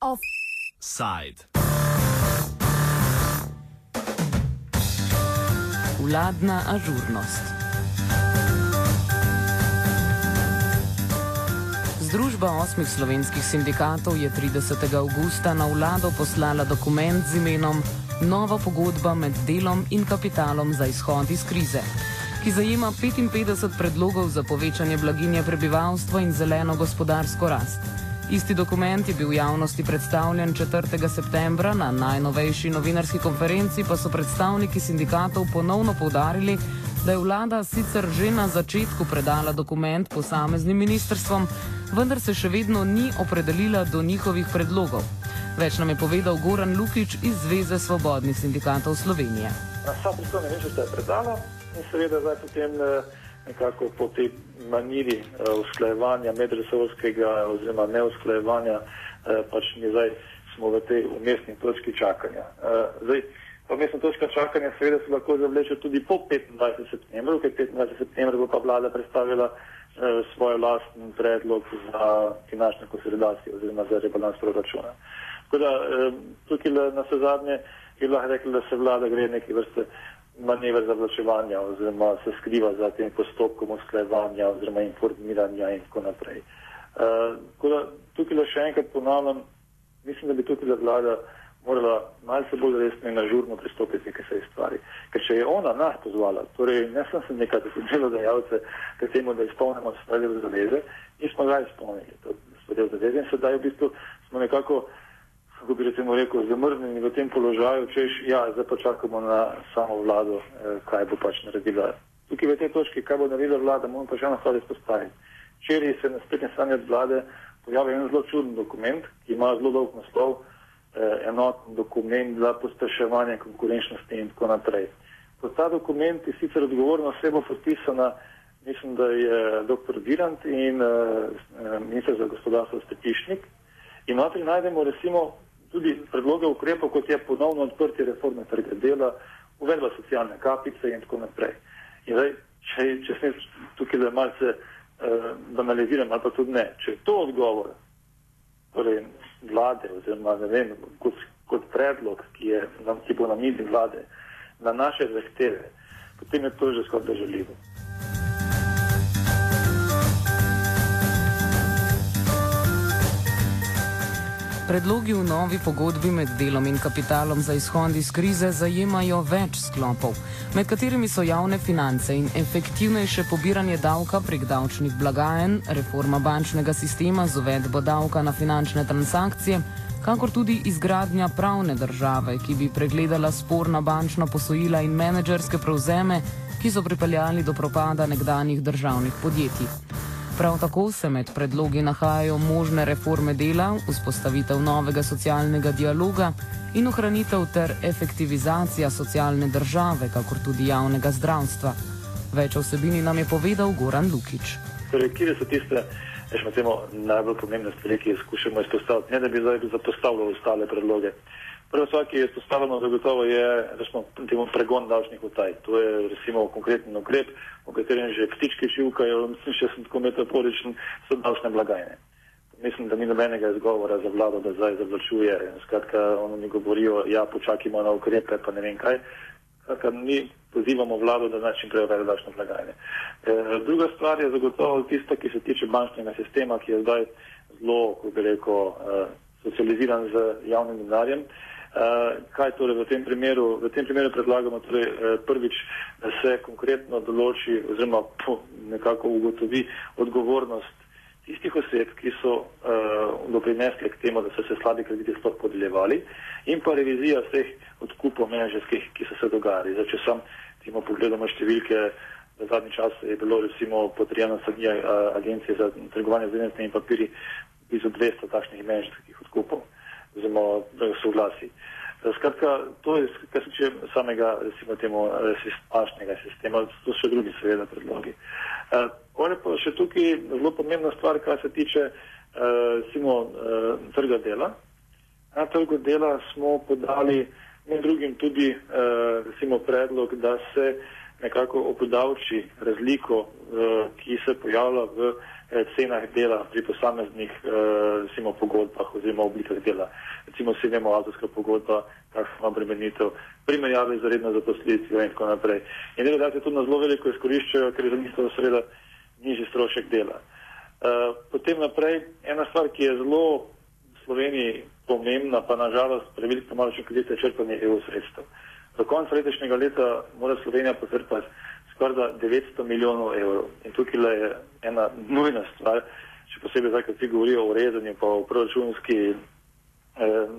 Offside. Vladna ažurnost. Združba osmih slovenskih sindikatov je 30. augusta na vlado poslala dokument z imenom Nova pogodba med delom in kapitalom za izhod iz krize, ki zajema 55 predlogov za povečanje blaginje prebivalstva in zeleno gospodarsko rast. Isti dokument je bil javnosti predstavljen 4. septembra, na najnovejši novinarski konferenci pa so predstavniki sindikatov ponovno povdarili, da je vlada sicer že na začetku predala dokument posameznim ministrstvom, vendar se še vedno ni opredelila do njihovih predlogov. Več nam je povedal Goran Lukič iz Zveze svobodnih sindikatov Slovenije. Vsa pristojna ministrstva je predala in seveda zdaj potem eh, nekako po tej maniri eh, usklajevanja medresorskega oziroma neusklajevanja eh, pač mi zdaj smo v tej umestni točki čakanja. Zdaj, pa umestna točka čakanja seveda se lahko zavleče tudi po 25. septembru, ker 25. septembra bo pa vlada predstavila svoj lasten predlog za finančno konsolidacijo oziroma za rebalans proračuna. Tako da tukaj na vse zadnje je lahko rekli, da se vlada gre neki vrste manevr za vlačevanja oziroma se skriva za tem postopkom usklajevanja oziroma informiranja in tako naprej. Uh, da tukaj le še enkrat ponavljam, mislim, da bi tukaj vlada morala malce bolj resno in nažurno pristopiti k tej stvari. Ker če je ona nas pozvala, torej ne sem se nekaj delodajalce k temu, da izpolnimo svoje zaveze, nismo ga izpolnili, to svoje zaveze in sedaj v bistvu smo nekako kako bi recimo rekel, zamrznjeni v tem položaju, češ, ja, zdaj pa čakamo na samo vlado, eh, kaj bo pač naredila. Tukaj v tej točki, kaj bo naredila vlada, moramo pa še eno stvar izpostaviti. Včeraj se na spletni strani od vlade pojavil en zelo čuden dokument, ki ima zelo dolg naslov, eh, enoten dokument za pospeševanje konkurenčnosti in tako naprej. Pod ta dokument je sicer odgovorno osebo podpisana, mislim, da je dr. Virant in eh, ministr za gospodarstvo Stetišnik. In notri najdemo recimo tudi predloge ukrepov, kot je ponovno odprtje reforme trga dela, uvedba socialne kapice in tako naprej. In zdaj, če, če sem tukaj da malce uh, banaliziram, ali pa tudi ne, če je to odgovor torej vlade oziroma ne vem, kot, kot predlog, ki, je, ki bo na mizi vlade, na naše zahteve, potem je to že skoraj žaljivo. Predlogi v novi pogodbi med delom in kapitalom za izhod iz krize zajemajo več sklopov, med katerimi so javne finance in efektivnejše pobiranje davka prek davčnih blagajen, reforma bančnega sistema z uvedbo davka na finančne transakcije, kakor tudi izgradnja pravne države, ki bi pregledala sporna bančna posojila in menedžerske prevzeme, ki so pripeljali do propada nekdanjih državnih podjetij. Prav tako se med predlogi nahajajo možne reforme dela, vzpostavitev novega socialnega dialoga in ohranitev ter efektivizacija socialne države, kakor tudi javnega zdravstva. Več o vsebini nam je povedal Goran Lukič. Torej, kje so tiste temo, najbolj pomembne stvari, ki jih skušamo izpostaviti, ne da bi zdaj zapostavljali ostale predloge? Prva stvar, ki je izpostavljena, zagotovo je resmo, temu pregon davčnih utaj. To je recimo konkreten ukrep, o katerem že ptički čivkajo, mislim, še sem tako metaforičen, so davčne blagajne. Mislim, da ni nobenega izgovora za vlado, da zdaj zavlačuje. Skratka, oni govorijo, ja, počakajmo na ukrepe, pa ne vem kaj. Skratka, mi pozivamo vlado, da način prej uvede davčne blagajne. E, druga stvar je zagotovo tista, ki se tiče bančnega sistema, ki je zdaj zelo, kako bi rekel, uh, socializiran z javnim denarjem. Uh, kaj torej v tem primeru? V tem primeru predlagamo torej, uh, prvič, da se konkretno določi oziroma po, nekako ugotovi odgovornost tistih oseb, ki so uh, doprinesli k temu, da so se slabi krediti sploh podeljevali in pa revizija vseh odkupov menedžerskih, ki so se dogajali. Zdaj, če sam timo pogledamo številke, v zadnji čas je bilo recimo potrjeno strani uh, agencije za trgovanje z vrednostnimi papiri blizu 200 takšnih menedžerskih odkupov oziroma soglasi. Skratka, to je, kar se tiče samega, recimo, temu pašnega sistema, to so še drugi, seveda, predlogi. Uh, on je pa še tukaj zelo pomembna stvar, kar se tiče, uh, recimo, uh, trga dela. Na trgu dela smo podali med drugim tudi recimo predlog, da se nekako obdavči razliko, ki se pojavlja v cenah dela pri posameznih recimo pogodbah oziroma oblikah dela. Recimo si vemo avtorska pogodba, kakšna obremenitev, primerjave z redno zaposlitvijo in tako naprej. In delodajalci to na zelo veliko izkoriščajo, ker je za njih to seveda nižji strošek dela. Uh, potem naprej, ena stvar, ki je zelo v Sloveniji pomembna, pa nažalost prevelika malo učinkovite črpanje EU sredstev. Do konca letošnjega leta mora Slovenija počrpati skoraj 900 milijonov evrov. In tukaj je ena nujna stvar, še posebej zdaj, ko vsi govorijo o rezanju pa o proračunski eh,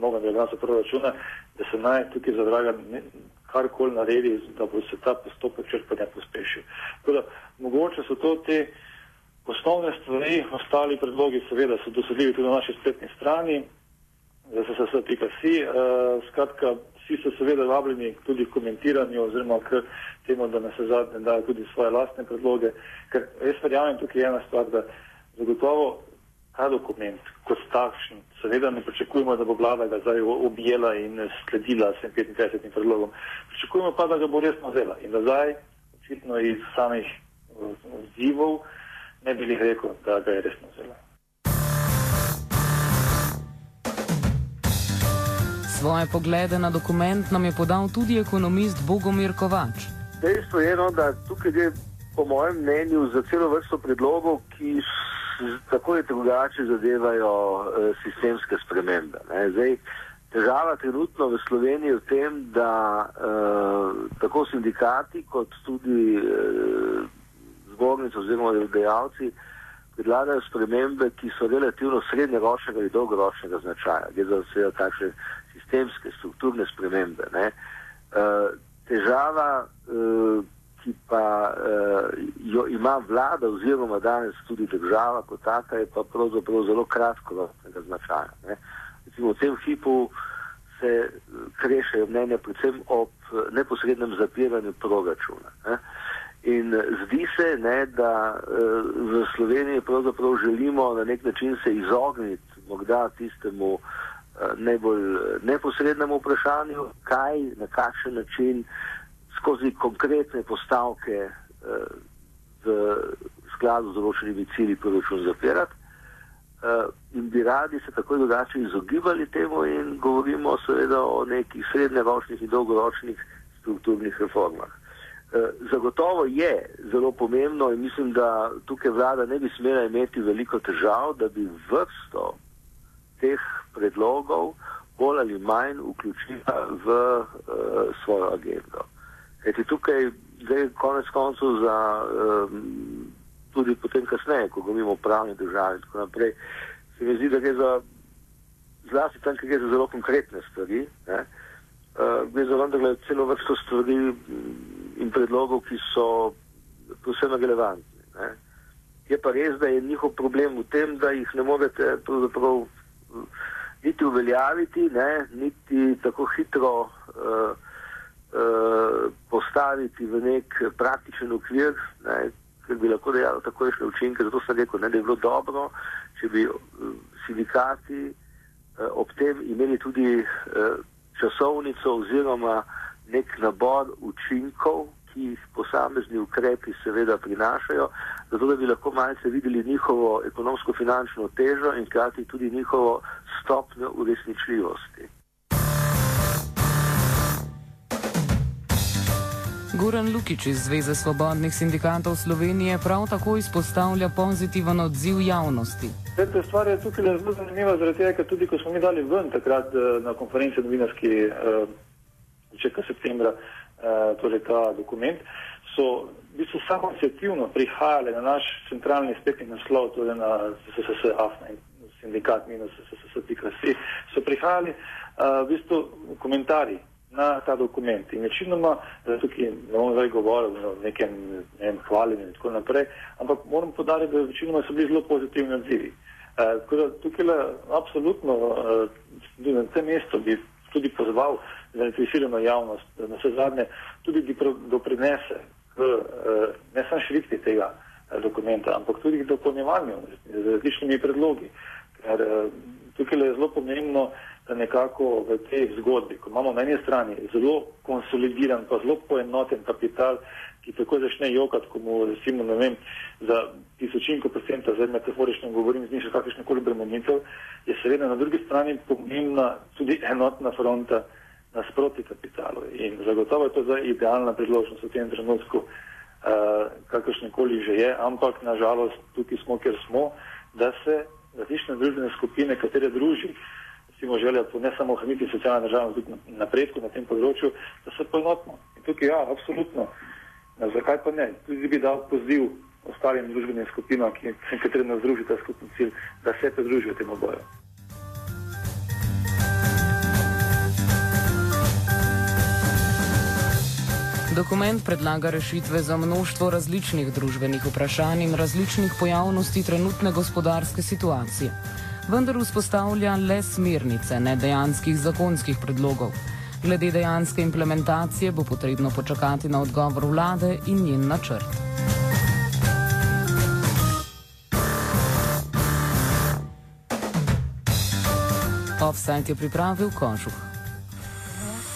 novem rebalansu proračuna, da se naj tukaj zadraga karkoli naredi, da bo se ta postopek črpanja pospešil. Tako da mogoče so to te osnovne stvari, ostali predlogi seveda so dosedljivi tudi na naši spletni strani, ssss.si. Uh, skratka, vsi so seveda vabljeni tudi k komentiranju oziroma k temu, da nas zadnje dajo tudi svoje lastne predloge, ker jaz verjamem tukaj ena stvar, da zagotovo ta dokument kot takšen, seveda ne pričakujemo, da bo vlada ga zdaj objela in sledila 55 predlogom, pričakujemo pa, da ga bo resno vzela in da zdaj, očitno iz samih odzivov, ne bi rekel, da ga je resno vzela. Svoje poglede na dokument nam je podal tudi ekonomist Bogomir Kovač. Dejstvo je, no, da tukaj je po mojem mnenju za celo vrsto predlogov, ki tako ali drugače zadevajo eh, sistemske spremembe. Zdaj, težava trenutno v Sloveniji je v tem, da eh, tako sindikati kot tudi eh, zbornice oziroma delodajalci predlagajo spremembe, ki so relativno srednjeročnega in dolgoročnega značaja. Gre za vse takšne sistemske, strukturne spremembe. Ne? Eh, težava, eh, ki pa uh, jo ima vlada oziroma danes tudi država kot taka, je pa pravzaprav zelo kratkoročnega značaja. Ne. Recimo v tem hipu se eh, krešajo mnenja predvsem ob eh, neposrednem zapiranju proračuna. Ne. In zdi se, ne, da v Sloveniji pravzaprav želimo na nek način se izogniti morda tistemu najbolj neposrednemu vprašanju, kaj, na kakšen način skozi konkretne postavke uh, v skladu z določenimi cilji proračun zapirati. In bi radi se tako drugače izogibali temu in govorimo seveda o nekih srednjeročnih in dolgoročnih strukturnih reformah. Zagotovo je zelo pomembno in mislim, da tukaj vlada ne bi smela imeti veliko težav, da bi vrsto teh predlogov bolj ali manj vključila v uh, svojo agendo. Eti tukaj, zdaj konec koncev za um, tudi potem kasneje, ko govorimo o pravni državi in tako naprej, se mi zdi, da gre za zlasti tam, kjer gre za zelo konkretne stvari, ne, uh, gre za vendarle celo vrsto stvari in predlogov, ki so posebno relevantni. Ne. Je pa res, da je njihov problem v tem, da jih ne morete pravzaprav niti uveljaviti, ne, niti tako hitro uh, Eh, postaviti v nek praktičen okvir, ne, ker bi lahko dejalo takojšnje učinke. Zato sem rekel, ne, da je bilo dobro, če bi uh, sindikati uh, ob tem imeli tudi uh, časovnico oziroma nek nabor učinkov, posamezni ukrepi seveda prinašajo, zato da bi lahko malce videli njihovo ekonomsko-finančno težo in hkrati tudi njihovo stopnjo uresničljivosti. Goran Lukič iz Zveze svobodnih sindikatov Slovenije prav tako izpostavlja pozitiven odziv javnosti. Ta stvar je tukaj zelo zanimiva, zaradi tega, ker tudi ko smo mi dali ven takrat eh, na konferenci novinarski eh, začetka septembra, eh, torej ta dokument, so v bistvu samo inicijativno prihajale na naš centralni spletni naslov, torej na SSS AFNA in sindikat minus SSS.si, so prihajali v bistvu komentarji na ta dokument. In večinoma, tukaj ne bom zdaj govoril o nekem ne vem, hvaljenju in tako naprej, ampak moram podariti, da večinoma so bili zelo pozitivni odzivi. Uh, tukaj le absolutno uh, na tem mestu bi tudi pozval zainteresirano javnost, da na vse zadnje tudi doprinese k uh, ne samo širitvi tega uh, dokumenta, ampak tudi dopolnjevanju z različnimi predlogi. Ker uh, tukaj je zelo pomembno, da nekako v tej zgodbi, ko imamo na eni strani zelo konsolidiran, pa zelo poenoten kapital, ki tako začne jokati, ko mu recimo, ne vem, za tisočinko procenta, zdaj metaforično govorim, zniža kakršne koli bremenitev, je seveda na drugi strani pomembna tudi enotna fronta nasproti kapitalu. In zagotovo je to zdaj idealna priložnost v tem trenutku, uh, kakršne koli že je, ampak nažalost tukaj smo, ker smo, da se različne družbene skupine, katere druži, recimo želja po ne samo ohraniti socialno državo, tudi napredku na tem področju, da se poenotimo. In tukaj ja, absolutno. Na, zakaj pa ne? Tudi bi dal poziv ostalim družbenim skupinam, ki, katere nas združi ta skupni cilj, da se pridružijo temu boju. Dokument predlaga rešitve za množstvo različnih družbenih vprašanj in različnih pojavnosti trenutne gospodarske situacije, vendar vzpostavlja le smernice, ne dejanskih zakonskih predlogov. Glede dejanske implementacije bo potrebno počakati na odgovor vlade in njen načrt. Offside je pripravil Kožuh.